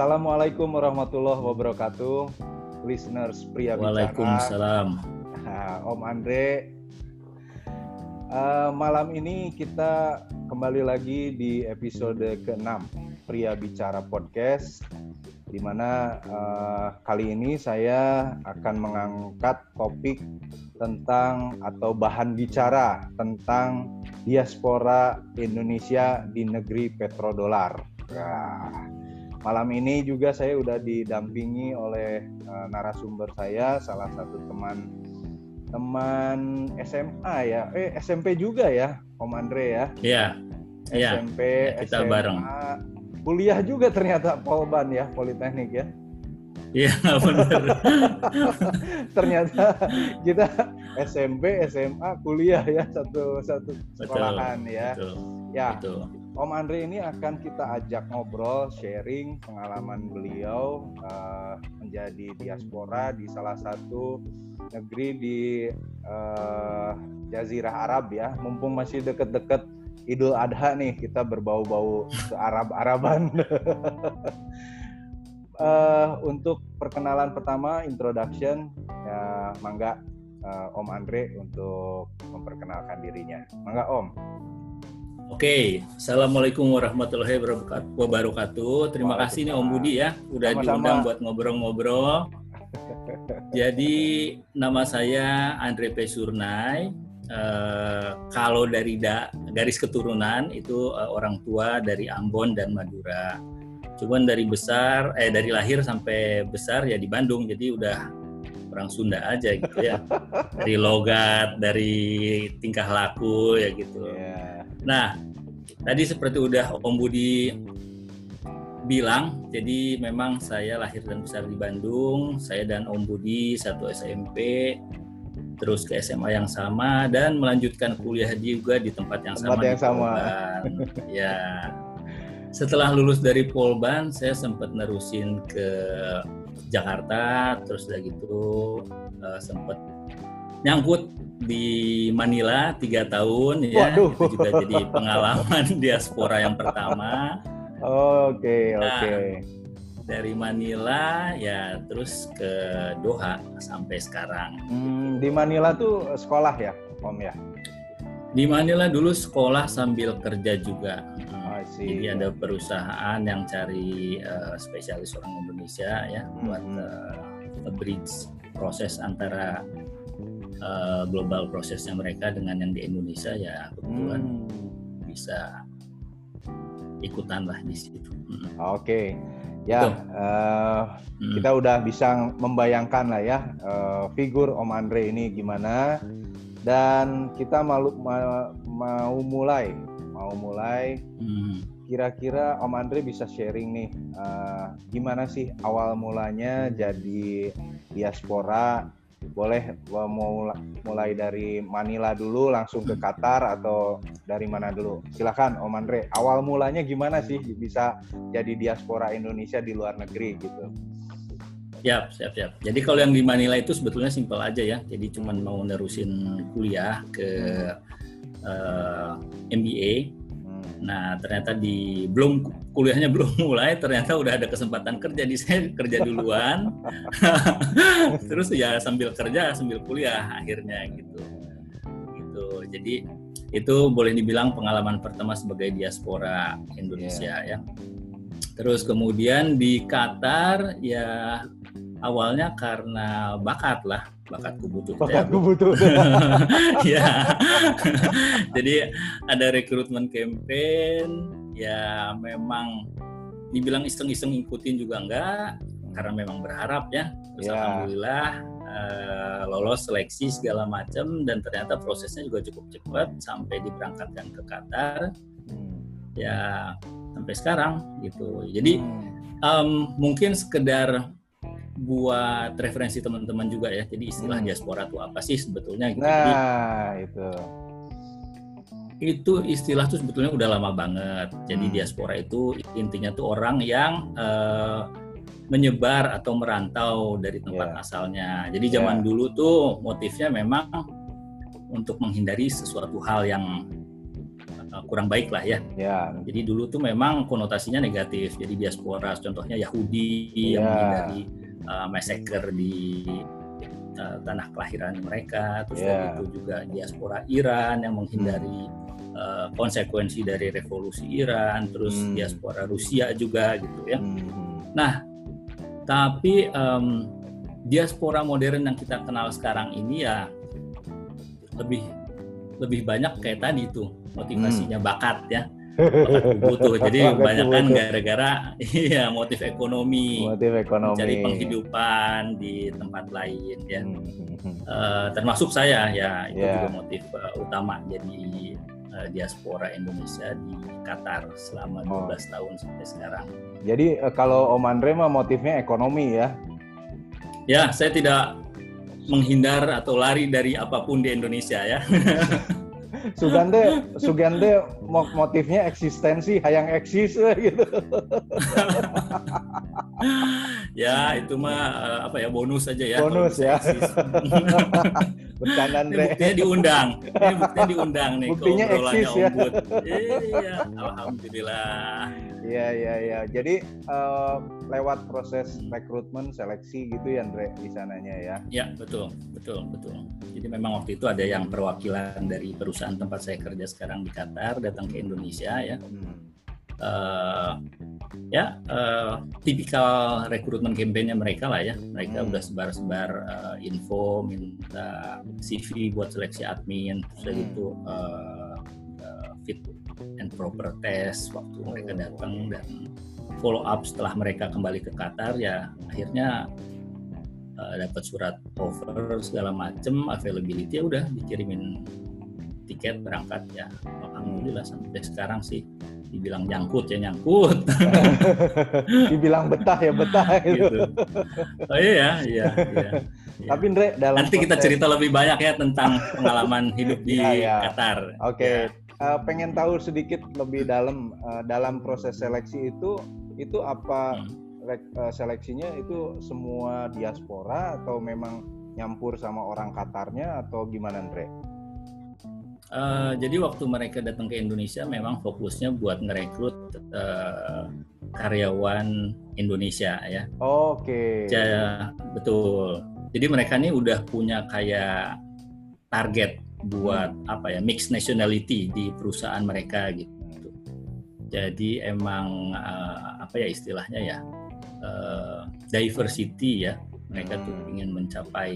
Assalamualaikum warahmatullahi wabarakatuh, listeners pria bicara. Waalaikumsalam. Om Andre, uh, malam ini kita kembali lagi di episode ke-6 Pria Bicara Podcast, di mana uh, kali ini saya akan mengangkat topik tentang atau bahan bicara tentang diaspora Indonesia di negeri petrodolar. Nah, malam ini juga saya sudah didampingi oleh uh, narasumber saya, salah satu teman teman SMA ya, eh SMP juga ya, Om Andre ya. Iya. SMP, ya, kita SMA, bareng. Kuliah juga ternyata Polban ya, Politeknik ya. Iya benar. ternyata kita SMP, SMA, kuliah ya satu satu sekolahan ya. Betul, ya. Betul Om Andre ini akan kita ajak ngobrol, sharing pengalaman beliau uh, menjadi diaspora di salah satu negeri di uh, Jazirah Arab ya. Mumpung masih deket-deket Idul Adha nih, kita berbau-bau ke Arab-Araban. uh, untuk perkenalan pertama, introduction, ya mangga uh, Om Andre untuk memperkenalkan dirinya. Mangga Om. Oke, assalamualaikum warahmatullahi wabarakatuh. Terima kasih nih Om Budi ya, udah Sama-sama. diundang buat ngobrol-ngobrol. Jadi nama saya Andre P. Surnai. Uh, kalau dari da, garis keturunan itu uh, orang tua dari Ambon dan Madura. Cuman dari besar, eh dari lahir sampai besar ya di Bandung. Jadi udah orang Sunda aja gitu ya. Dari logat, dari tingkah laku ya gitu. Yeah Nah, tadi seperti udah Om Budi bilang, jadi memang saya lahir dan besar di Bandung. Saya dan Om Budi satu SMP, terus ke SMA yang sama dan melanjutkan kuliah juga di tempat yang tempat sama. yang sama. ya. Setelah lulus dari Polban, saya sempat nerusin ke Jakarta, terus udah gitu uh, sempat nyangkut di Manila tiga tahun ya Waduh. itu juga jadi pengalaman diaspora yang pertama. Oke okay, nah, oke. Okay. Dari Manila ya terus ke Doha sampai sekarang. Hmm, di Manila tuh sekolah ya Om ya? Di Manila dulu sekolah sambil kerja juga. Oh, Jadi ada perusahaan yang cari uh, spesialis orang Indonesia ya hmm. buat uh, bridge proses antara uh, global prosesnya mereka dengan yang di Indonesia ya kebetulan hmm. bisa ikutan lah di situ. Hmm. Oke, okay. ya uh, hmm. kita udah bisa membayangkan lah ya uh, figur Om Andre ini gimana dan kita malu ma mau mulai mau mulai. Hmm kira-kira Om Andre bisa sharing nih uh, gimana sih awal mulanya jadi diaspora boleh mau mulai dari Manila dulu langsung ke Qatar atau dari mana dulu? Silahkan Om Andre. Awal mulanya gimana sih bisa jadi diaspora Indonesia di luar negeri gitu? Siap, siap, siap. Jadi kalau yang di Manila itu sebetulnya simpel aja ya. Jadi cuman mau nerusin kuliah ke uh, eh, MBA Nah ternyata di belum kuliahnya belum mulai, ternyata udah ada kesempatan kerja di saya kerja duluan. Terus ya sambil kerja sambil kuliah akhirnya gitu. Gitu. Jadi itu boleh dibilang pengalaman pertama sebagai diaspora Indonesia yeah. ya. Terus kemudian di Qatar ya awalnya karena bakat lah bakatku butuh. Bakatku butuh. Ya jadi ada rekrutmen campaign ya memang dibilang iseng-iseng ngikutin juga enggak karena memang berharap ya. Terus ya. alhamdulillah uh, lolos seleksi segala macam dan ternyata prosesnya juga cukup cepat sampai diberangkatkan ke Qatar. Hmm. ya sampai sekarang gitu. Jadi um, mungkin sekedar buat referensi teman-teman juga ya. Jadi istilah hmm. diaspora itu apa sih sebetulnya gitu. Nah, Jadi, itu. Itu istilah tuh sebetulnya udah lama banget. Jadi hmm. diaspora itu intinya tuh orang yang uh, menyebar atau merantau dari tempat yeah. asalnya. Jadi zaman yeah. dulu tuh motifnya memang untuk menghindari sesuatu hal yang uh, kurang baik lah ya. Ya. Jadi dulu tuh memang konotasinya negatif. Jadi diaspora, contohnya Yahudi ya. yang menghindari uh, massacre di uh, tanah kelahiran mereka. Terus ya. itu juga diaspora Iran yang menghindari hmm. uh, konsekuensi dari revolusi Iran. Terus hmm. diaspora Rusia juga gitu ya. Hmm. Nah, tapi um, diaspora modern yang kita kenal sekarang ini ya lebih lebih banyak kayak tadi tuh motivasinya hmm. bakat ya butuh jadi kebanyakan gara-gara iya motif ekonomi motif ekonomi mencari penghidupan di tempat lain ya hmm. uh, termasuk saya ya itu yeah. juga motif uh, utama jadi uh, diaspora Indonesia di Qatar selama 12 oh. tahun sampai sekarang jadi uh, kalau Om Andre mah motifnya ekonomi ya ya saya tidak menghindar atau lari dari apa pun di Indonesia ya. Sugande, Sugande motifnya eksistensi, hayang eksis gitu. ya itu mah eh, apa ya bonus aja ya. Bonus ya. Bercanda Andre. Buktinya diundang. Ini buktinya diundang nih. Buktinya eksis ya. Iya, alhamdulillah. Iya iya iya. Jadi uh, lewat proses rekrutmen seleksi gitu ya Andre di sananya ya. Iya betul betul betul. Jadi memang waktu itu ada yang perwakilan dari perusahaan tempat saya kerja sekarang di Qatar datang ke Indonesia ya. Hmm. Uh, ya uh, tipikal rekrutmen kampanye mereka lah ya. Mereka hmm. udah sebar-sebar uh, info, minta CV buat seleksi admin, terus hmm. itu uh, uh, fit and proper test waktu mereka datang dan follow up setelah mereka kembali ke Qatar ya akhirnya uh, dapat surat offer segala macem availability ya udah dikirimin tiket berangkat ya alhamdulillah sampai sekarang sih dibilang nyangkut ya nyangkut dibilang betah ya betah gitu, gitu. oh iya iya, iya. Tapi Andre dalam nanti kita cerita lebih banyak ya tentang pengalaman hidup di ya, ya. Qatar. Oke, okay. ya uh, pengen tahu sedikit lebih dalam uh, dalam proses seleksi itu itu apa uh, seleksinya itu semua diaspora atau memang nyampur sama orang Katarnya atau gimana Andre? Uh, jadi waktu mereka datang ke Indonesia memang fokusnya buat ngerekrut uh, karyawan Indonesia ya. Oke. Okay. Betul. Jadi mereka ini udah punya kayak target buat apa ya mix nationality di perusahaan mereka gitu. Jadi emang uh, apa ya istilahnya ya uh, diversity ya mereka tuh hmm. ingin mencapai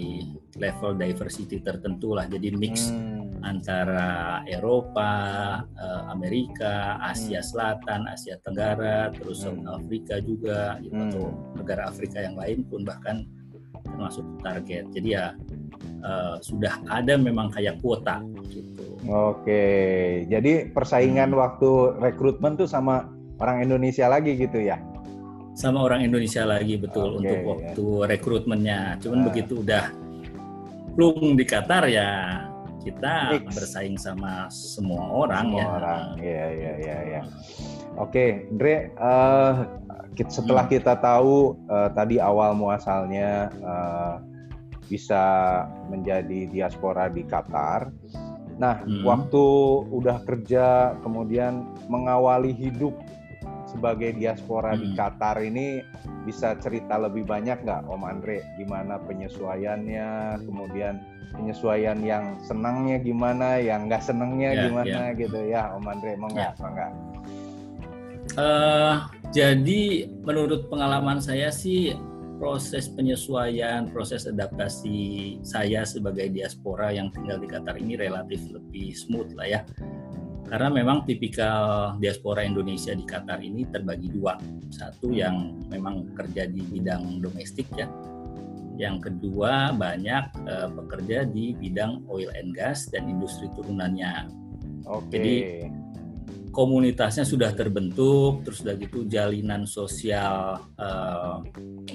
level diversity tertentu lah jadi mix hmm. Antara Eropa, uh, Amerika, Asia hmm. Selatan, Asia Tenggara, terus hmm. Afrika juga gitu hmm. atau negara Afrika yang lain pun bahkan termasuk target. Jadi ya uh, sudah ada memang kayak kuota gitu. Oke, jadi persaingan hmm. waktu rekrutmen tuh sama orang Indonesia lagi gitu ya? Sama orang Indonesia lagi betul okay, untuk ya. waktu ya. rekrutmennya. Cuman nah. begitu udah plung di Qatar ya kita Mix. bersaing sama semua orang semua ya. orang, iya iya iya. Ya. Oke, Dre, uh, setelah hmm. kita tahu uh, tadi awal muasalnya uh, bisa menjadi diaspora di Qatar. Nah, hmm. waktu udah kerja kemudian mengawali hidup sebagai diaspora hmm. di Qatar ini bisa cerita lebih banyak nggak Om Andre gimana penyesuaiannya kemudian penyesuaian yang senangnya gimana yang nggak senangnya yeah, gimana yeah. gitu ya Om Andre mau nggak yeah. nggak uh, jadi menurut pengalaman saya sih proses penyesuaian, proses adaptasi saya sebagai diaspora yang tinggal di Qatar ini relatif lebih smooth lah ya. Karena memang tipikal diaspora Indonesia di Qatar ini terbagi dua. Satu yang memang kerja di bidang domestik ya. Yang kedua banyak uh, pekerja di bidang oil and gas dan industri turunannya. Oke. Jadi komunitasnya sudah terbentuk, terus udah gitu jalinan sosial, uh,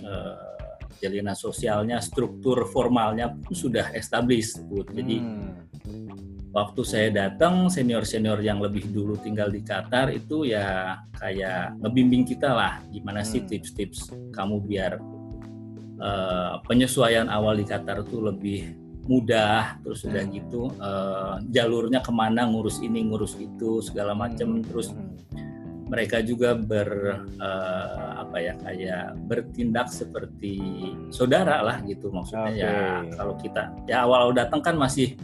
uh, jalinan sosialnya, struktur formalnya pun sudah established, Jadi hmm. Waktu saya datang, senior-senior yang lebih dulu tinggal di Qatar itu ya kayak ngebimbing kita lah, gimana sih hmm. tips-tips kamu biar uh, penyesuaian awal di Qatar itu lebih mudah terus udah hmm. gitu uh, jalurnya ke mana ngurus ini ngurus itu segala macam hmm. terus mereka juga ber uh, apa ya kayak bertindak seperti saudara lah gitu maksudnya okay. ya kalau kita ya awal datang kan masih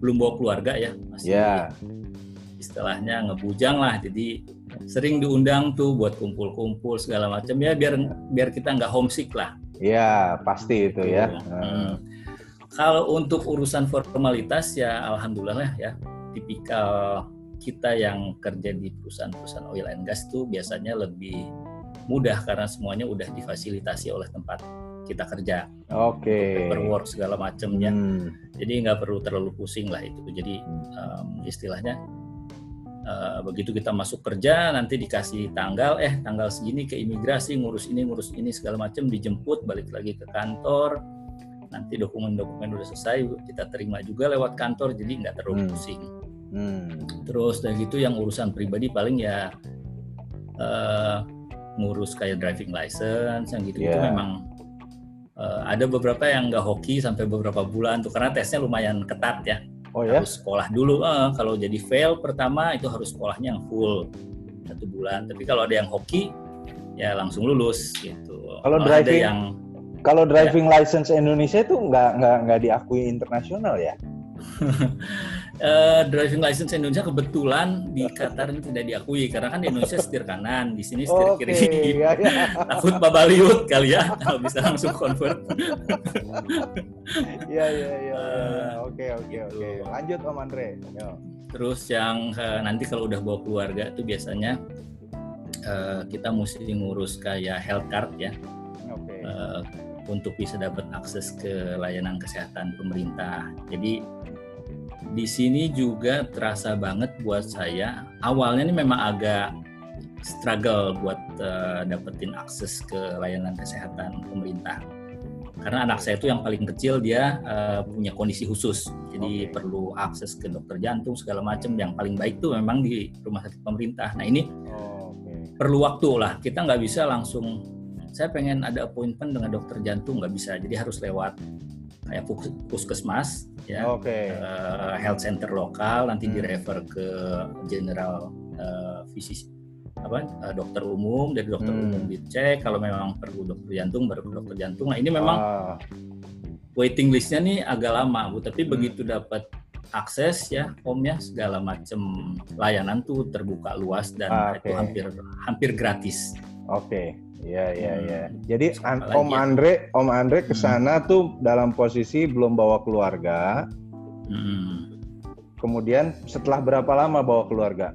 belum bawa keluarga ya masih yeah. istilahnya ngebujang lah jadi sering diundang tuh buat kumpul-kumpul segala macam ya biar biar kita nggak homesick lah ya pasti itu ya gitu. hmm. kalau untuk urusan formalitas ya alhamdulillah ya tipikal kita yang kerja di perusahaan-perusahaan oil and gas tuh biasanya lebih mudah karena semuanya udah difasilitasi oleh tempat kita kerja. Oke. Okay. Paperwork segala macamnya. Hmm. Jadi nggak perlu terlalu pusing lah itu. Jadi um, istilahnya uh, begitu kita masuk kerja nanti dikasih tanggal, eh tanggal segini ke imigrasi ngurus ini ngurus ini segala macam dijemput balik lagi ke kantor. Nanti dokumen-dokumen udah selesai kita terima juga lewat kantor jadi nggak terlalu hmm. pusing. Hmm. Terus dari itu yang urusan pribadi paling ya uh, ngurus kayak driving license yang gitu, yeah. memang uh, ada beberapa yang nggak hoki sampai beberapa bulan tuh karena tesnya lumayan ketat ya. Oh ya. Harus sekolah dulu. Uh, kalau jadi fail pertama itu harus sekolahnya yang full satu bulan. Tapi kalau ada yang hoki ya langsung lulus gitu. Kalau driving ada yang kalau driving ya. license Indonesia itu nggak nggak nggak diakui internasional ya? uh, driving license Indonesia kebetulan di Qatar ini tidak diakui karena kan di Indonesia setir kanan, di sini setir okay, kiri. Ya, ya. Takut babaliut kali ya kalau bisa langsung convert. Iya iya iya. Eh, oke oke gitu. oke. Lanjut Om Andre. Yo. Terus yang uh, nanti kalau udah bawa keluarga itu biasanya uh, kita mesti ngurus kayak health card ya. Oke. Okay. Uh, untuk bisa dapat akses ke layanan kesehatan pemerintah. Jadi di sini juga terasa banget buat saya. Awalnya ini memang agak struggle buat uh, dapetin akses ke layanan kesehatan pemerintah. Karena anak saya itu yang paling kecil dia uh, punya kondisi khusus, jadi okay. perlu akses ke dokter jantung segala macam. Yang paling baik tuh memang di rumah sakit pemerintah. Nah ini oh, okay. perlu waktu lah. Kita nggak bisa langsung. Saya pengen ada appointment dengan dokter jantung nggak bisa, jadi harus lewat kayak puskesmas ya okay. uh, eh, health center lokal nanti hmm. direfer ke general uh, fisisi apa uh, dokter umum dari dokter hmm. umum dicek kalau memang perlu dokter jantung baru ke dokter jantung nah ini memang ah. waiting listnya nih agak lama bu tapi hmm. begitu dapat akses ya om ya segala macam layanan tuh terbuka luas dan ah, okay. itu hampir hampir gratis oke okay. Iya iya hmm. iya. Jadi An Om Andre Om Andre ke sana hmm. tuh dalam posisi belum bawa keluarga. Hmm. Kemudian setelah berapa lama bawa keluarga?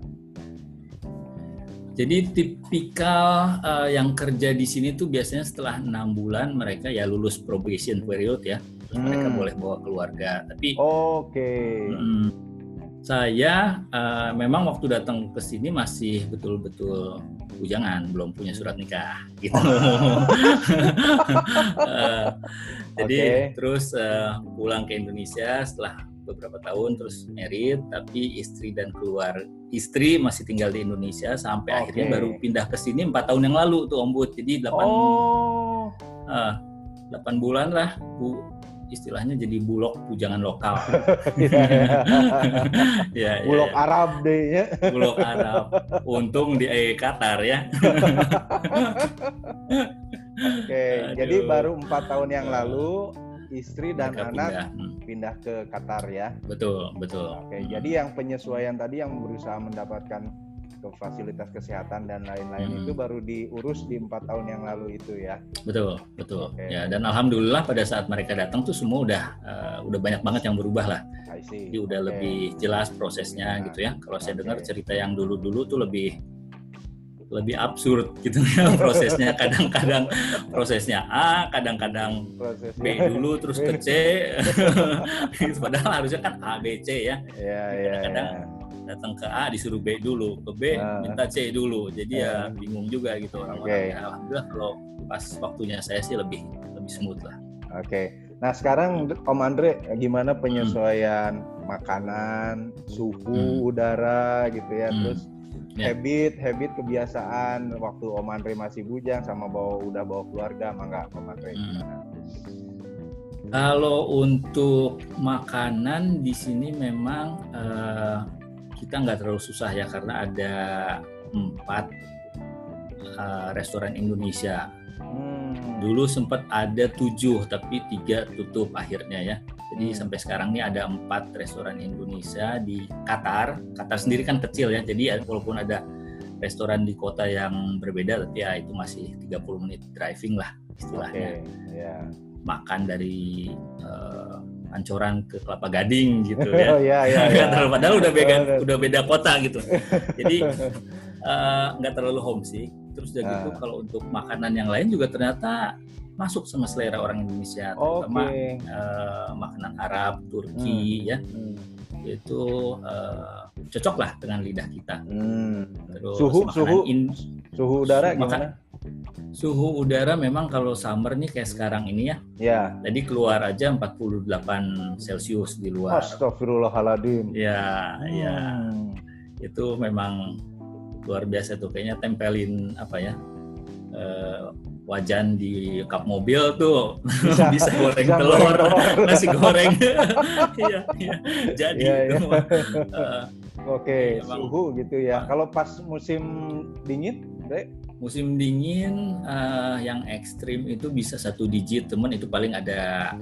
Jadi tipikal uh, yang kerja di sini tuh biasanya setelah enam bulan mereka ya lulus probation period ya, terus hmm. mereka boleh bawa keluarga. Tapi oke. Okay. Hmm, saya uh, memang waktu datang ke sini masih betul-betul bujangan, belum punya surat nikah gitu. uh, jadi okay. terus uh, pulang ke Indonesia setelah beberapa tahun terus merit tapi istri dan keluar istri masih tinggal di Indonesia sampai okay. akhirnya baru pindah ke sini empat tahun yang lalu tuh Om Bud jadi delapan oh. uh, delapan bulan lah Bu istilahnya jadi bulog pujangan lokal. ya, bulog ya, ya. Arab deh ya. Bulog Arab. Untung di eh, Qatar ya. Oke, okay, jadi baru empat tahun yang lalu istri dan Mereka anak pindah. Hmm. pindah ke Qatar ya. Betul, betul. Oke, hmm. jadi yang penyesuaian tadi yang berusaha mendapatkan ke fasilitas kesehatan dan lain-lain hmm. itu baru diurus di empat tahun yang lalu itu ya. Betul, betul. Okay. Ya dan alhamdulillah pada saat mereka datang tuh semua udah uh, udah banyak banget yang berubah lah. Jadi udah okay. lebih jelas prosesnya nah, gitu ya. Kalau saya dengar cerita yang dulu-dulu tuh lebih lebih absurd gitu ya prosesnya kadang-kadang prosesnya A kadang-kadang B dulu terus ke C padahal harusnya kan A B C ya, ya, ya kadang-kadang ya, datang ke A disuruh B dulu ke B uh, minta C dulu jadi uh, ya bingung juga gitu orang-orang okay. ya, alhamdulillah kalau pas waktunya saya sih lebih lebih smooth lah oke okay. nah sekarang Om Andre gimana penyesuaian hmm. makanan suhu hmm. udara gitu ya hmm. terus yeah. habit habit kebiasaan waktu Om Andre masih bujang sama bawa udah bawa keluarga mah nggak Om Andre hmm. Kalau untuk makanan di sini memang uh, kita nggak terlalu susah ya karena ada empat uh, restoran Indonesia. Hmm. Dulu sempat ada tujuh tapi tiga tutup akhirnya ya. Jadi hmm. sampai sekarang ini ada empat restoran Indonesia di Qatar. Qatar sendiri kan kecil ya. Jadi walaupun ada restoran di kota yang berbeda tapi ya itu masih 30 menit driving lah istilahnya. Okay. Yeah. Makan dari uh, Pancoran ke Kelapa Gading gitu ya. Oh iya iya. iya. Padahal udah beda udah beda kota gitu. Jadi eh, nggak uh, terlalu homesick. Terus udah gitu uh. kalau untuk makanan yang lain juga ternyata masuk sama selera orang Indonesia, terutama okay. uh, eh, makanan Arab, Turki hmm. ya. Hmm. Itu uh, cocok lah dengan lidah kita. Hmm. Terus suhu suhu in, suhu udara gimana? Suhu udara memang kalau summer nih kayak sekarang ini ya. Ya. Jadi keluar aja 48 Celcius di luar. Astagfirullahaladzim. Ya, hmm. ya. Itu memang luar biasa tuh kayaknya tempelin apa ya? Uh, wajan di kap mobil tuh bisa, bisa goreng bisa telur, goreng nasi goreng. Iya, iya. Jadi ya, ya. Uh, Oke, okay, suhu gitu ya. Kalau pas musim dingin, Dek? Musim dingin uh, yang ekstrim itu bisa satu digit temen itu paling ada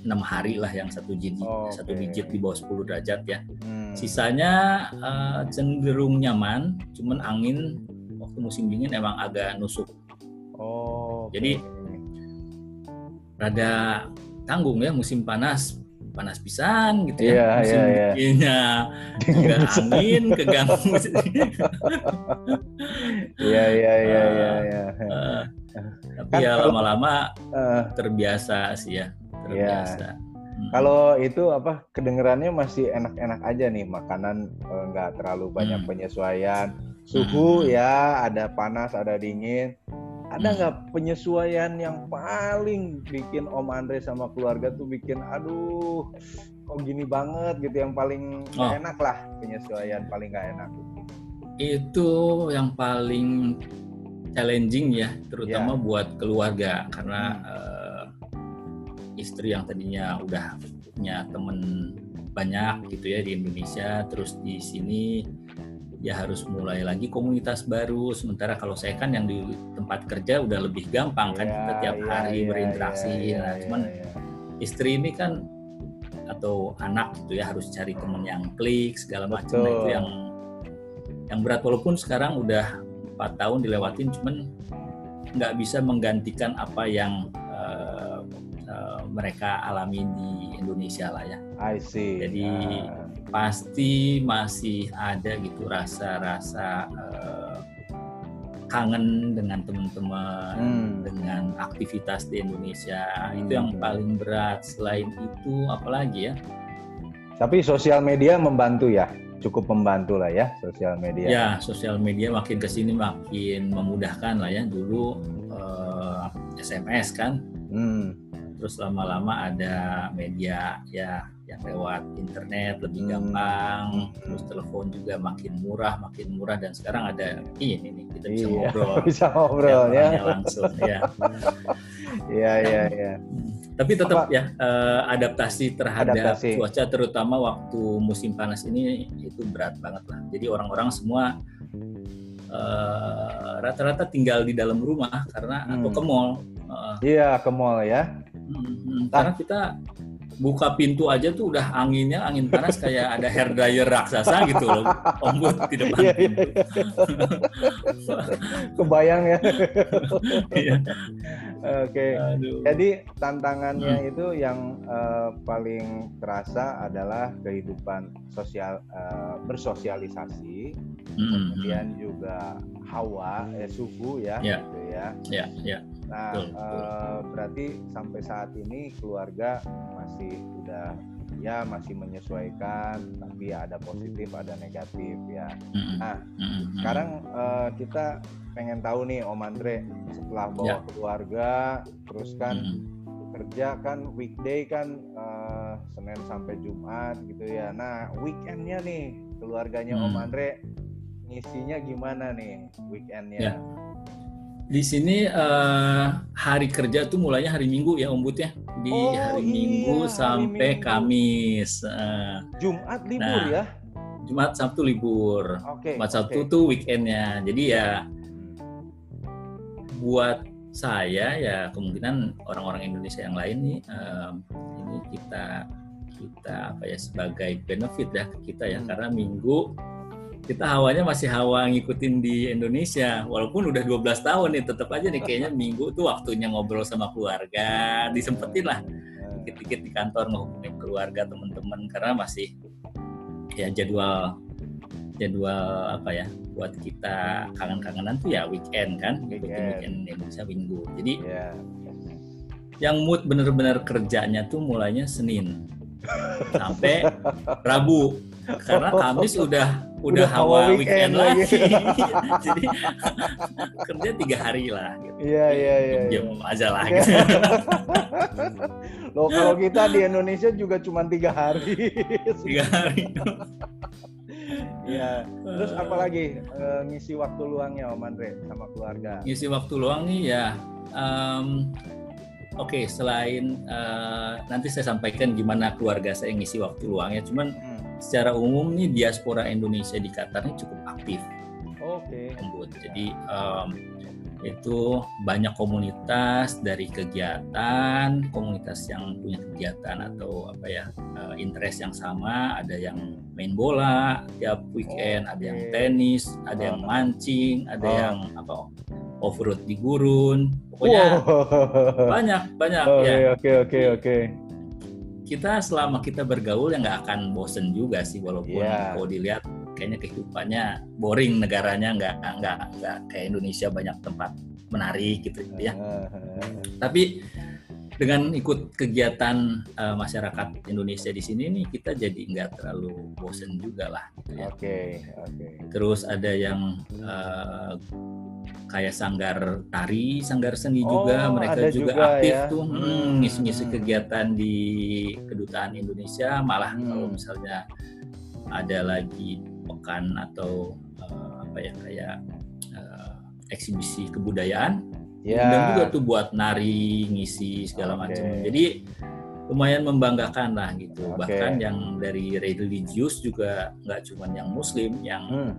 enam hari lah yang satu digit oh, okay. satu digit di bawah 10 derajat ya hmm. sisanya uh, cenderung nyaman cuman angin waktu musim dingin emang agak nusuk oh okay. jadi rada tanggung ya musim panas panas pisan gitu ya. Yeah, Musim yeah, yeah. dinginnya angin keganggu. Iya iya iya iya iya. Tapi kan ya lama-lama uh, terbiasa sih ya, terbiasa. Yeah. Hmm. Kalau itu apa kedengerannya masih enak-enak aja nih makanan eh, nggak terlalu banyak hmm. penyesuaian suhu hmm. ya ada panas ada dingin ada hmm. nggak penyesuaian yang paling bikin Om Andre sama keluarga tuh bikin aduh kok gini banget gitu yang paling oh. enak lah penyesuaian paling nggak enak itu yang paling challenging ya terutama yeah. buat keluarga karena hmm. uh, istri yang tadinya udah punya temen banyak gitu ya di Indonesia terus di sini ya harus mulai lagi komunitas baru. Sementara kalau saya kan yang di tempat kerja udah lebih gampang kan yeah, kita tiap yeah, hari yeah, berinteraksi. Yeah, nah, yeah, cuman istri ini kan atau anak gitu ya harus cari temen yang klik segala macam nah, itu yang yang berat walaupun sekarang udah empat tahun dilewatin cuman nggak bisa menggantikan apa yang uh, uh, mereka alami di Indonesia lah ya. I see. Jadi uh pasti masih ada gitu rasa-rasa uh, kangen dengan teman-teman, hmm. dengan aktivitas di Indonesia. Hmm. Itu yang paling berat. Selain itu, apalagi ya? Tapi sosial media membantu ya, cukup membantu lah ya sosial media. Ya, sosial media makin ke sini makin memudahkan lah ya. Dulu uh, eh, SMS kan, hmm. terus lama-lama ada media ya yang lewat internet lebih hmm. gampang, terus telepon juga makin murah, makin murah dan sekarang ada ini nih kita bisa iya, ngobrol, bisa ngobrol ya, langsung ya. Iya iya iya. Tapi tetap Apa? ya uh, adaptasi terhadap adaptasi. cuaca terutama waktu musim panas ini itu berat banget lah. Jadi orang-orang semua eh, rata-rata uh, tinggal di dalam rumah karena hmm. atau ke mall. Uh, iya ke mall ya. Hmm, karena kita buka pintu aja tuh udah anginnya angin panas kayak ada hair dryer raksasa gitu loh ombud di depan iya, iya, iya. kebayang ya oke jadi tantangannya hmm. itu yang uh, paling terasa adalah kehidupan sosial uh, bersosialisasi hmm. kemudian juga hawa eh, suhu ya yeah. gitu ya yeah, yeah. Nah, betul, Uh, berarti sampai saat ini keluarga masih udah ya masih menyesuaikan, tapi ya ada positif, ada negatif ya. Nah, sekarang uh, kita pengen tahu nih Om Andre setelah bawa ya. keluarga, terus kan kerja kan weekday kan uh, Senin sampai Jumat gitu ya. Nah, weekendnya nih keluarganya hmm. Om Andre ngisinya gimana nih weekendnya? Ya Di sini uh, hari kerja tuh mulainya hari Minggu ya Om Bud ya. Di oh, hari iya, Minggu sampai Minggu. Kamis. Uh, Jumat libur nah, ya? Jumat Sabtu libur. Okay, Jumat Sabtu okay. tuh weekendnya. Jadi ya buat saya ya kemungkinan orang-orang Indonesia yang lain nih um, ini kita kita apa ya sebagai benefit ya kita ya hmm. karena minggu kita hawanya masih hawa ngikutin di Indonesia. Walaupun udah 12 tahun nih tetap aja nih kayaknya minggu tuh waktunya ngobrol sama keluarga. Disempetin lah. Dikit-dikit di kantor ngehubungin keluarga teman-teman karena masih ya jadwal jadwal apa ya buat kita kangen-kangenan tuh ya weekend kan. Weekend, weekend Indonesia minggu. Jadi yeah. yang mood bener-bener kerjanya tuh mulainya Senin sampai Rabu. Karena Kamis udah udah, hawa weekend, weekend lagi. Jadi kerja tiga hari lah. Gitu. Iya iya iya. Jam iya. aja lah. Gitu. Loh kalau kita di Indonesia juga cuma tiga hari. tiga hari. Iya. Terus apalagi uh, ngisi waktu luangnya Om Andre sama keluarga? Ngisi waktu luang nih ya. Um, Oke, okay, selain uh, nanti saya sampaikan gimana keluarga saya ngisi waktu luangnya. Cuman hmm. Secara umum nih diaspora Indonesia di Qatar ini cukup aktif. Oke. Okay. Jadi um, itu banyak komunitas dari kegiatan, komunitas yang punya kegiatan atau apa ya uh, interest yang sama. Ada yang main bola tiap weekend, okay. ada yang tenis, ada oh. yang mancing, ada oh. yang apa off road di gurun pokoknya wow. banyak banyak oh, ya oke oke oke kita selama kita bergaul ya nggak akan bosen juga sih walaupun yeah. kalau dilihat kayaknya kehidupannya boring negaranya nggak nggak nggak kayak Indonesia banyak tempat menarik gitu ya tapi dengan ikut kegiatan uh, masyarakat Indonesia di sini nih kita jadi nggak terlalu bosen juga lah gitu ya. Oke, okay, oke. Okay. Terus ada yang uh, kayak sanggar tari, sanggar seni oh, juga mereka juga, juga aktif ya? tuh hmm, hmm, ngisi-ngisi kegiatan di kedutaan Indonesia malah hmm. kalau misalnya ada lagi pekan atau uh, apa ya kayak uh, eksibisi kebudayaan yeah. dan juga tuh buat nari ngisi segala okay. macam jadi lumayan membanggakan lah gitu okay. bahkan yang dari religius juga nggak cuma yang muslim yang hmm.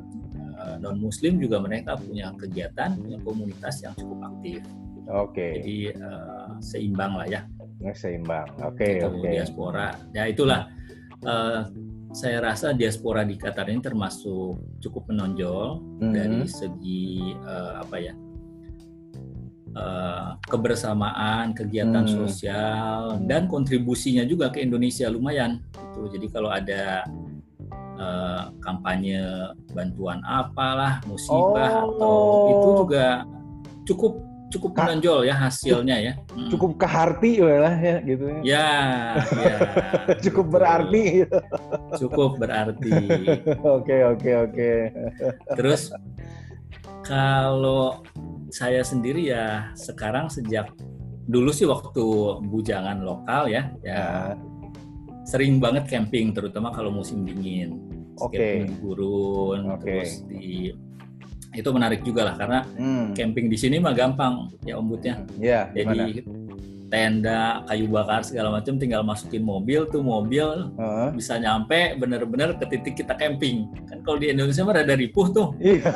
uh, eh, non muslim juga mereka punya kegiatan punya komunitas yang cukup aktif oke okay. jadi uh, seimbang lah ya seimbang oke okay, oke okay. diaspora ya itulah uh, saya rasa diaspora di Qatar ini termasuk cukup menonjol -hmm. dari segi uh, apa ya uh, kebersamaan, kegiatan hmm. sosial dan kontribusinya juga ke Indonesia lumayan. Itu jadi kalau ada uh, kampanye bantuan apalah, musibah oh. atau itu juga cukup cukup menonjol ya hasilnya ya. Hmm. Cukup keharti lah ya gitu ya. Ya, ya cukup berarti. Cukup berarti. Oke, oke, oke. Terus kalau saya sendiri ya sekarang sejak dulu sih waktu bujangan lokal ya, ya sering banget camping terutama kalau musim dingin. Oke. Okay. di gurun, okay. terus di itu menarik juga lah karena hmm. camping di sini mah gampang ya ombudnya. Iya. Yeah, Jadi tenda, kayu bakar segala macam tinggal masukin mobil tuh mobil uh-huh. bisa nyampe bener-bener ke titik kita camping. Kan kalau di Indonesia mah ada ripuh tuh. Iya.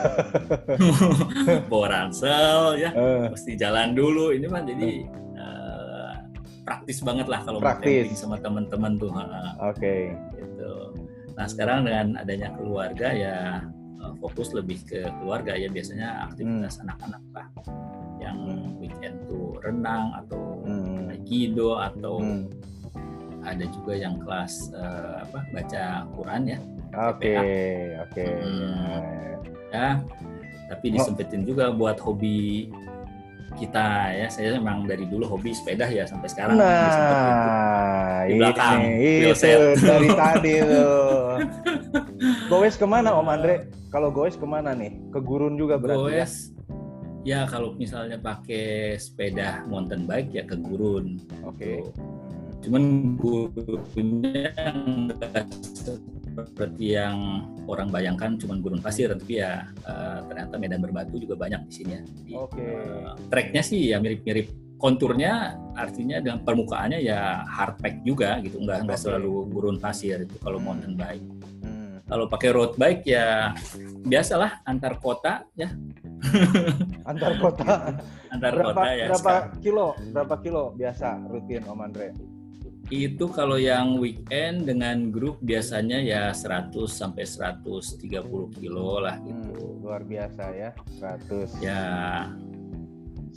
Bawa ransel ya, uh. mesti jalan dulu. Ini mah jadi uh, praktis banget lah kalau camping sama teman-teman tuh. Oke. Okay. Gitu. Nah sekarang dengan adanya keluarga ya eh, fokus lebih ke keluarga ya biasanya aktivitas hmm. anak-anak lah yang weekend tuh renang atau hmm. aikido atau hmm. ada juga yang kelas uh, apa baca Quran ya. Oke, oke. Okay. Hmm. Ya, tapi oh. disempetin juga buat hobi kita ya. Saya memang dari dulu hobi sepeda ya sampai sekarang. Nah, di belakang, ini, itu dari tadi tuh. Goes ke mana Om Andre? Kalau goes ke mana nih? Ke gurun juga berarti goes, ya? Ya kalau misalnya pakai sepeda mountain bike ya ke gurun. Oke. Okay. Cuman gurunnya seperti yang orang bayangkan cuma gurun pasir, tapi ya uh, ternyata medan berbatu juga banyak di sini ya. Oke. Okay. Uh, treknya sih ya mirip-mirip konturnya artinya dengan permukaannya ya hard pack juga gitu nggak nggak selalu gurun pasir itu kalau hmm. mountain bike hmm. kalau pakai road bike ya biasalah antar kota ya antar kota antar berapa, kota ya berapa sekarang. kilo berapa kilo biasa rutin Om Andre itu kalau yang weekend dengan grup biasanya ya 100 sampai 130 kilo lah gitu. Hmm, luar biasa ya, 100. Ya.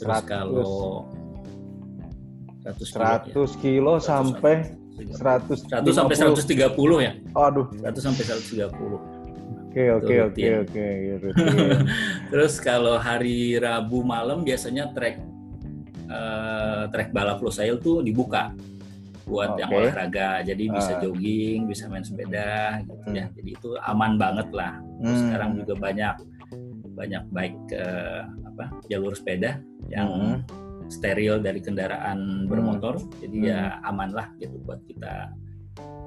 Terus 100. kalau 100 kilo, 100 kilo ya. sampai 100 100 sampai 130 ya. Aduh. 100 sampai 130. Oke oke oke oke. Terus kalau hari Rabu malam biasanya trek uh, trek balap flow sail tuh dibuka buat okay. yang olahraga. Jadi bisa uh. jogging, bisa main sepeda gitu hmm. ya. Jadi itu aman banget lah. Terus hmm. sekarang juga banyak banyak baik uh, apa jalur sepeda yang hmm steril dari kendaraan bermotor hmm. jadi ya hmm. ya aman lah gitu buat kita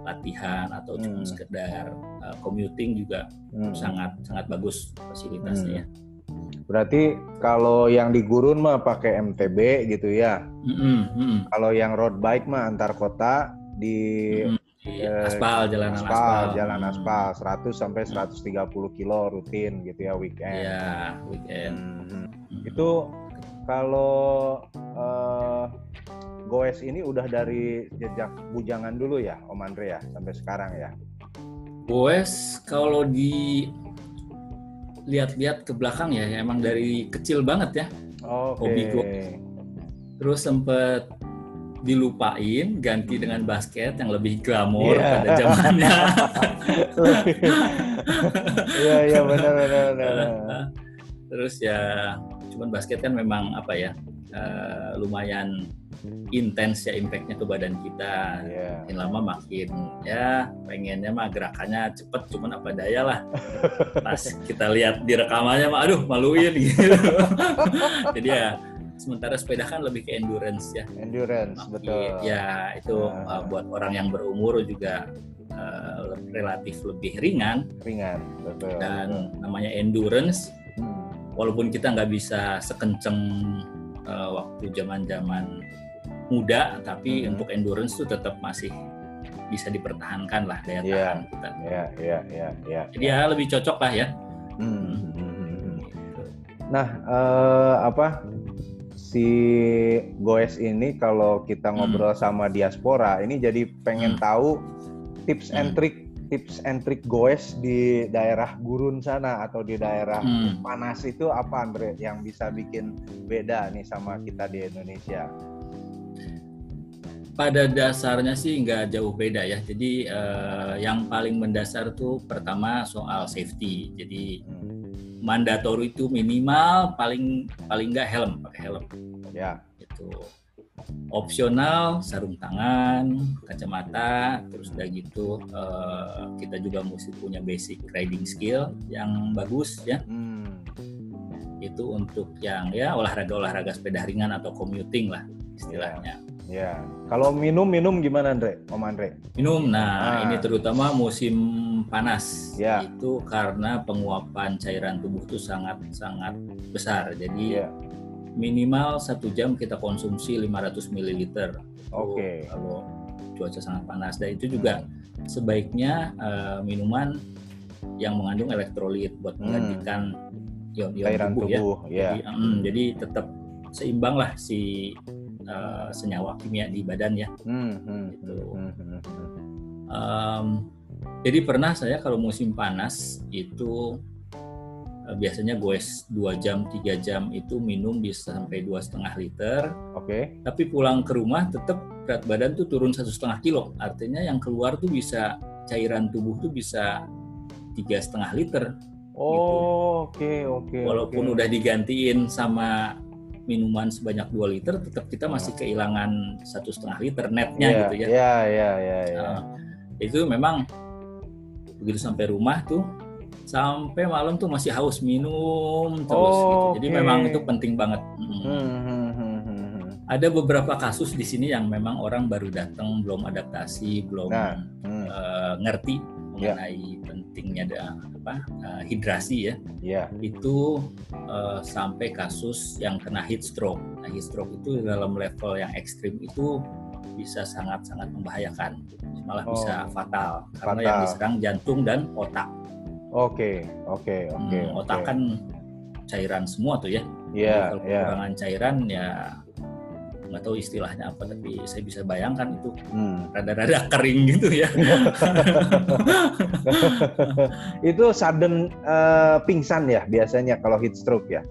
latihan atau hmm. cuma sekedar uh, commuting juga hmm. sangat sangat bagus fasilitasnya hmm. ya. Berarti kalau yang di gurun mah pakai MTB gitu ya. Mm -hmm. Kalau yang road bike mah antar kota di mm -hmm. Eh, aspal jalan aspal, aspal jalan hmm. aspal 100 sampai 130 kilo rutin gitu ya weekend. Iya, weekend. Hmm. Itu kalau uh, Goes ini udah dari jejak bujangan dulu ya, Om Andre ya, sampai sekarang ya. Goes kalau di lihat-lihat ke belakang ya, emang dari kecil banget ya. Okay. Hobi gue. Terus sempet dilupain ganti dengan basket yang lebih glamor yeah. pada zamannya. Iya iya benar benar benar. Terus ya cuman basket kan memang apa ya uh, lumayan intens ya impactnya ke badan kita. Yeah. makin lama makin ya pengennya mah gerakannya cepet cuman apa daya lah. Pas kita lihat di rekamannya mah aduh maluin. Gitu jadi ya sementara sepeda kan lebih ke endurance ya. Endurance makin, betul. ya itu uh, buat orang yang berumur juga uh, relatif lebih ringan. Ringan betul. Dan betul. namanya endurance walaupun kita nggak bisa sekenceng uh, waktu zaman-zaman muda, tapi hmm. untuk endurance itu tetap masih bisa dipertahankan lah daya yeah, tahan kita. Iya, yeah, iya, yeah, iya, iya. Jadi ya lebih cocok lah ya. Hmm. Hmm. Nah, uh, apa si Goes ini kalau kita ngobrol hmm. sama diaspora, ini jadi pengen hmm. tahu tips and hmm. trick tips and trick goes di daerah gurun sana atau di daerah hmm. panas itu apa Andre yang bisa bikin beda nih sama kita di Indonesia? Pada dasarnya sih nggak jauh beda ya. Jadi uh, yang paling mendasar tuh pertama soal safety. Jadi hmm. mandatori itu minimal paling paling nggak helm pakai helm. Ya. Itu opsional sarung tangan, kacamata, terus udah gitu uh, kita juga mesti punya basic riding skill yang bagus ya. Hmm. Itu untuk yang ya olahraga-olahraga sepeda ringan atau commuting lah istilahnya. Ya. ya. Kalau minum minum gimana Andre? Om Andre? Minum. Nah, ah. ini terutama musim panas. Ya. Itu karena penguapan cairan tubuh itu sangat sangat besar. Jadi ya minimal satu jam kita konsumsi 500 ml. Oke. Okay. Kalau cuaca sangat panas dan itu juga sebaiknya uh, minuman yang mengandung elektrolit buat hmm. menggantikan hmm. ion-ion tubuh, tubuh ya. Jadi, um, jadi tetap seimbang lah si uh, senyawa kimia di badan ya. Hmm, hmm, gitu. Hmm, hmm, um, jadi pernah saya kalau musim panas itu biasanya goes 2 jam 3 jam itu minum bisa sampai dua setengah liter. Oke. Okay. Tapi pulang ke rumah tetap berat badan tuh turun satu setengah kilo. Artinya yang keluar tuh bisa cairan tubuh tuh bisa tiga setengah liter. Oh oke gitu. oke. Okay, okay, Walaupun okay. udah digantiin sama minuman sebanyak 2 liter, tetap kita masih oh. kehilangan satu setengah liter netnya yeah, gitu ya. Iya iya iya. iya. Nah, itu memang begitu sampai rumah tuh sampai malam tuh masih haus minum terus oh, gitu. Jadi okay. memang itu penting banget. Hmm. Hmm, hmm, hmm, hmm. Ada beberapa kasus di sini yang memang orang baru datang, belum adaptasi, belum nah, hmm. uh, ngerti mengenai yeah. pentingnya ada apa uh, hidrasi ya. Yeah. Itu uh, sampai kasus yang kena heat stroke. Nah, heat stroke itu dalam level yang ekstrim itu bisa sangat-sangat membahayakan, malah oh. bisa fatal karena yang diserang jantung dan otak. Oke, oke, oke. Hmm, otak okay. kan cairan semua tuh ya. Iya, yeah, Kalau yeah. kekurangan cairan ya nggak tahu istilahnya apa tapi saya bisa bayangkan itu hmm. rada-rada kering gitu ya itu sudden uh, pingsan ya biasanya kalau heat stroke ya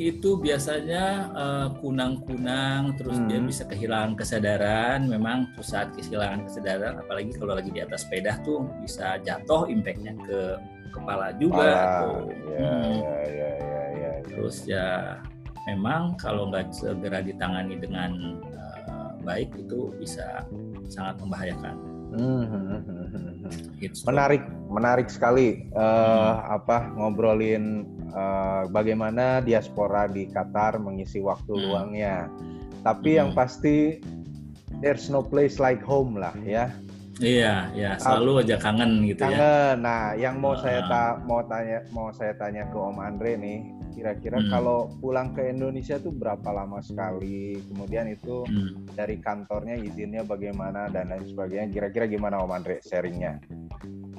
itu biasanya uh, kunang-kunang terus hmm. dia bisa kehilangan kesadaran memang saat kehilangan kesadaran apalagi kalau lagi di atas sepeda tuh bisa jatuh impactnya ke kepala juga tuh. Ya, hmm. ya, ya, ya, ya, terus ya memang kalau nggak segera ditangani dengan uh, baik itu bisa sangat membahayakan. Hmm, hmm, hmm, menarik, menarik sekali uh, hmm. apa ngobrolin uh, bagaimana diaspora di Qatar mengisi waktu hmm. luangnya. Tapi hmm. yang pasti there's no place like home lah ya. Iya, ya selalu aja kangen gitu kangen. ya. Kangen. Nah, yang mau uh. saya ta mau tanya mau saya tanya ke Om Andre nih, kira-kira hmm. kalau pulang ke Indonesia tuh berapa lama sekali? Kemudian itu hmm. dari kantornya izinnya bagaimana dan lain sebagainya. Kira-kira gimana Om Andre sharingnya?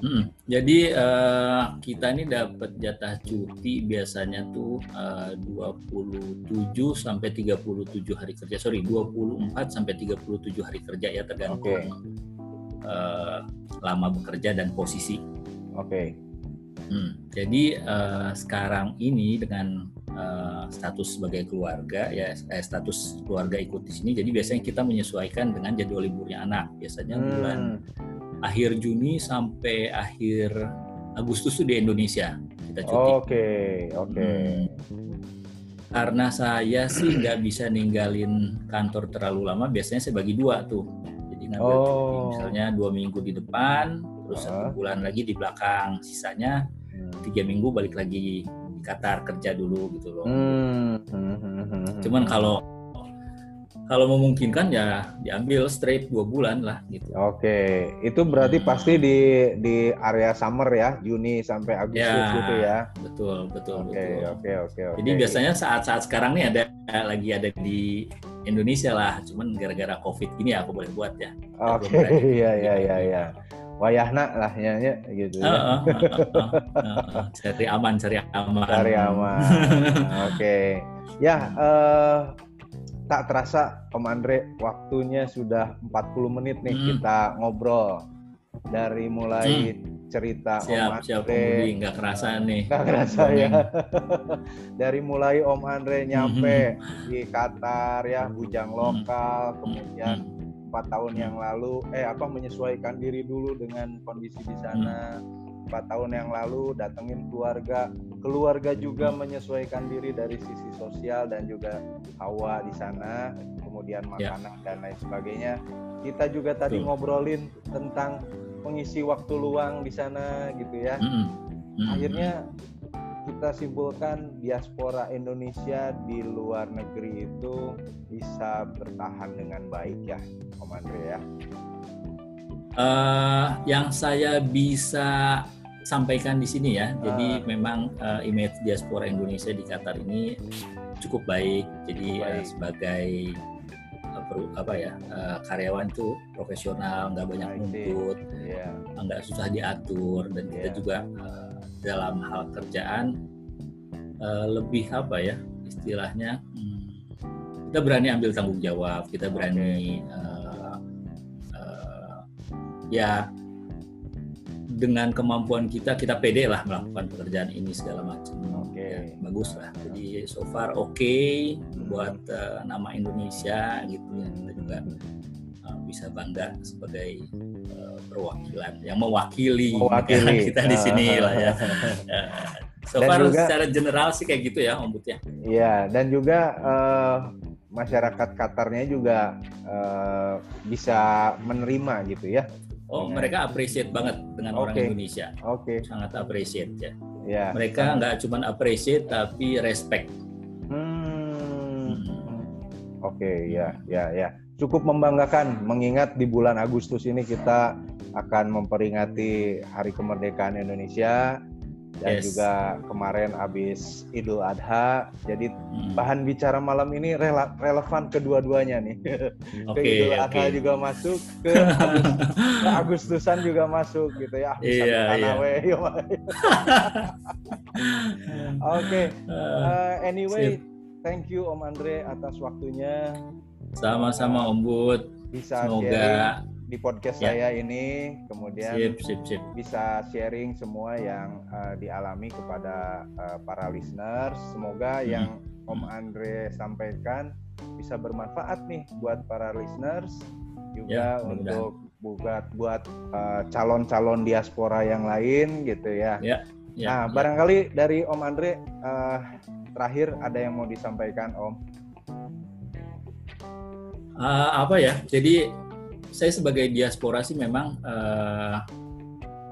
Hmm. Jadi uh, kita ini dapat jatah cuti biasanya tuh eh, uh, 27 sampai 37 hari kerja. Sorry, 24 sampai 37 hari kerja ya tergantung okay. uh, lama bekerja dan posisi. Oke. Okay. Hmm, jadi uh, sekarang ini dengan uh, status sebagai keluarga ya eh, status keluarga ikut di sini, jadi biasanya kita menyesuaikan dengan jadwal liburnya anak. Biasanya hmm. bulan akhir Juni sampai akhir Agustus itu di Indonesia kita cuti. Oke, okay, oke. Okay. Hmm. Karena saya sih nggak bisa ninggalin kantor terlalu lama, biasanya saya bagi dua tuh. Jadi ngambil oh. cuti misalnya dua minggu di depan, terus satu bulan lagi di belakang. Sisanya tiga minggu balik lagi di Qatar kerja dulu gitu loh. Hmm. Cuman kalau kalau memungkinkan ya diambil straight dua bulan lah gitu. Oke, itu berarti hmm. pasti di di area summer ya, Juni sampai Agustus ya, gitu ya. Betul, betul, oke, betul. Oke, oke, oke. Jadi biasanya saat-saat sekarang nih ada lagi ada di Indonesia lah, cuman gara-gara COVID gini aku boleh buat ya. Oke, iya, iya, iya, iya wayahna lah ya, ya gitu ya. Uh, uh, uh, uh, cari aman, cari aman. Cari aman. Oke. Okay. Ya, uh, tak terasa Om Andre waktunya sudah 40 menit nih hmm. kita ngobrol dari mulai hmm. cerita siap, Om Andre. Siap, nggak kerasa nih. Nggak kerasa ya. dari mulai Om Andre nyampe hmm. di Qatar ya, bujang lokal, hmm. kemudian hmm empat tahun yang lalu eh apa menyesuaikan diri dulu dengan kondisi di sana empat tahun yang lalu datengin keluarga keluarga juga menyesuaikan diri dari sisi sosial dan juga hawa di sana kemudian ya. makanan ya. dan lain sebagainya kita juga tadi Tuh. ngobrolin tentang mengisi waktu luang di sana gitu ya mm -hmm. akhirnya kita simpulkan diaspora Indonesia di luar negeri itu bisa bertahan dengan baik ya, Om Andre ya? Uh, yang saya bisa sampaikan di sini ya, uh. jadi ah. memang uh, image diaspora Indonesia di Qatar ini cukup baik. Jadi baik. Uh, sebagai apa ya uh, karyawan tuh profesional, nggak banyak nuntut, yeah. nggak susah diatur, dan yeah. kita iya. juga uh, dalam hal kerjaan uh, lebih apa ya istilahnya hmm, kita berani ambil tanggung jawab kita berani uh, uh, ya dengan kemampuan kita kita pede lah melakukan pekerjaan ini segala macam oke okay. ya, bagus lah jadi so far oke okay buat uh, nama Indonesia gitu ya kita juga uh, bisa bangga sebagai perwakilan yang mewakili, mewakili. kita di sini lah ya. so dan far juga, secara general sih kayak gitu ya Om But ya. Iya, dan juga uh, masyarakat Qatarnya juga uh, bisa menerima gitu ya. Oh, dengan... mereka appreciate banget dengan okay. orang Indonesia. Oke. Okay. Sangat appreciate ya. Ya. Mereka nggak cuma appreciate tapi respect. Hmm. hmm. Oke, okay, ya, ya, ya cukup membanggakan mengingat di bulan Agustus ini kita akan memperingati Hari Kemerdekaan Indonesia dan yes. juga kemarin habis Idul Adha. Jadi hmm. bahan bicara malam ini rele relevan kedua-duanya nih. Okay, ke Idul Adha okay. juga masuk, ke, ke Agustusan juga masuk gitu ya. Iya, iya. Oke. Uh, anyway, Sip. thank you Om Andre atas waktunya. Sama-sama Om Bud. Bisa Semoga di podcast ya. saya ini kemudian sip, sip, sip. bisa sharing semua yang uh, dialami kepada uh, para listeners. Semoga hmm. yang Om Andre sampaikan bisa bermanfaat nih buat para listeners juga ya, untuk buat buat uh, calon-calon diaspora yang lain gitu ya. ya, ya nah, ya. barangkali dari Om Andre uh, terakhir ada yang mau disampaikan Om? Uh, apa ya? Jadi saya sebagai diaspora sih memang uh,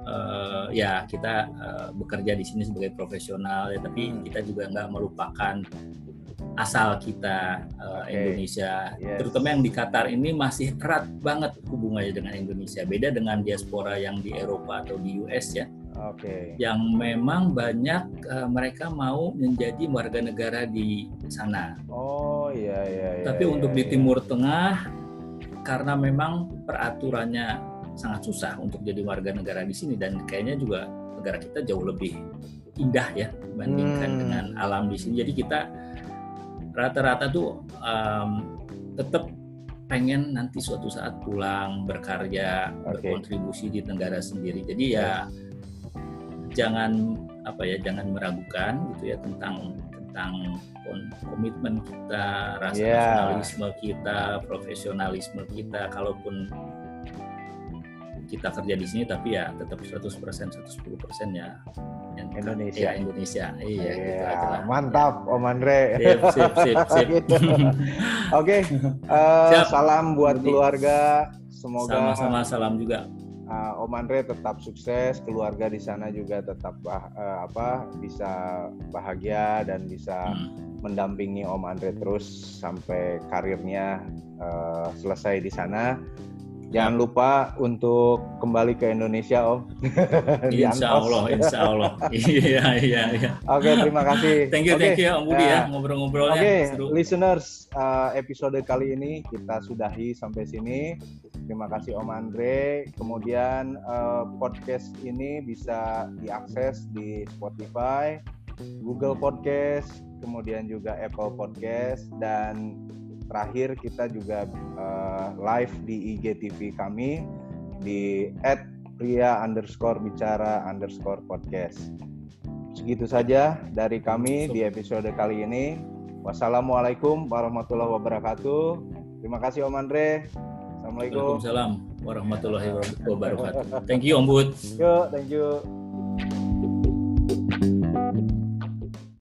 uh, ya kita uh, bekerja di sini sebagai profesional ya tapi hmm. kita juga nggak melupakan asal kita uh, okay. Indonesia yes. terutama yang di Qatar ini masih erat banget hubungannya dengan Indonesia beda dengan diaspora yang di Eropa atau di US ya Okay. Yang memang banyak uh, mereka mau menjadi warga negara di sana. Oh iya iya. iya Tapi iya, untuk iya. di Timur Tengah karena memang peraturannya sangat susah untuk jadi warga negara di sini dan kayaknya juga negara kita jauh lebih indah ya dibandingkan hmm. dengan alam di sini. Jadi kita rata-rata tuh um, tetap pengen nanti suatu saat pulang berkarya okay. berkontribusi di negara sendiri. Jadi ya jangan apa ya jangan meragukan gitu ya tentang tentang komitmen kita, rasa yeah. nasionalisme kita, profesionalisme kita. Kalaupun kita kerja di sini tapi ya tetap 100% 110% ya Indonesia. Ya, Indonesia. Iya, yeah. gitu Mantap Om Andre. Sip, sip, sip, sip. gitu. Oke. Okay. Uh, eh, salam buat keluarga. Semoga sama-sama salam juga uh, Om Andre tetap sukses, keluarga di sana juga tetap uh, apa bisa bahagia dan bisa hmm. mendampingi Om Andre terus sampai karirnya uh, selesai di sana. Jangan lupa untuk kembali ke Indonesia, Om. insya Allah, Insya Allah. iya, iya, iya. Oke, okay, terima kasih. Thank you, okay. thank you, Om Budi ya, ngobrol-ngobrolnya. Oke, okay, listeners, uh, episode kali ini kita sudahi sampai sini. Terima kasih Om Andre. Kemudian uh, podcast ini bisa diakses di Spotify, Google Podcast, kemudian juga Apple Podcast dan terakhir kita juga uh, live di IGTV kami di @pria underscore bicara underscore podcast. Segitu saja dari kami di episode kali ini. Wassalamualaikum warahmatullahi wabarakatuh. Terima kasih Om Andre. Assalamualaikum. Waalaikumsalam warahmatullahi wabarakatuh. Thank you Om Bud. Yo, thank you.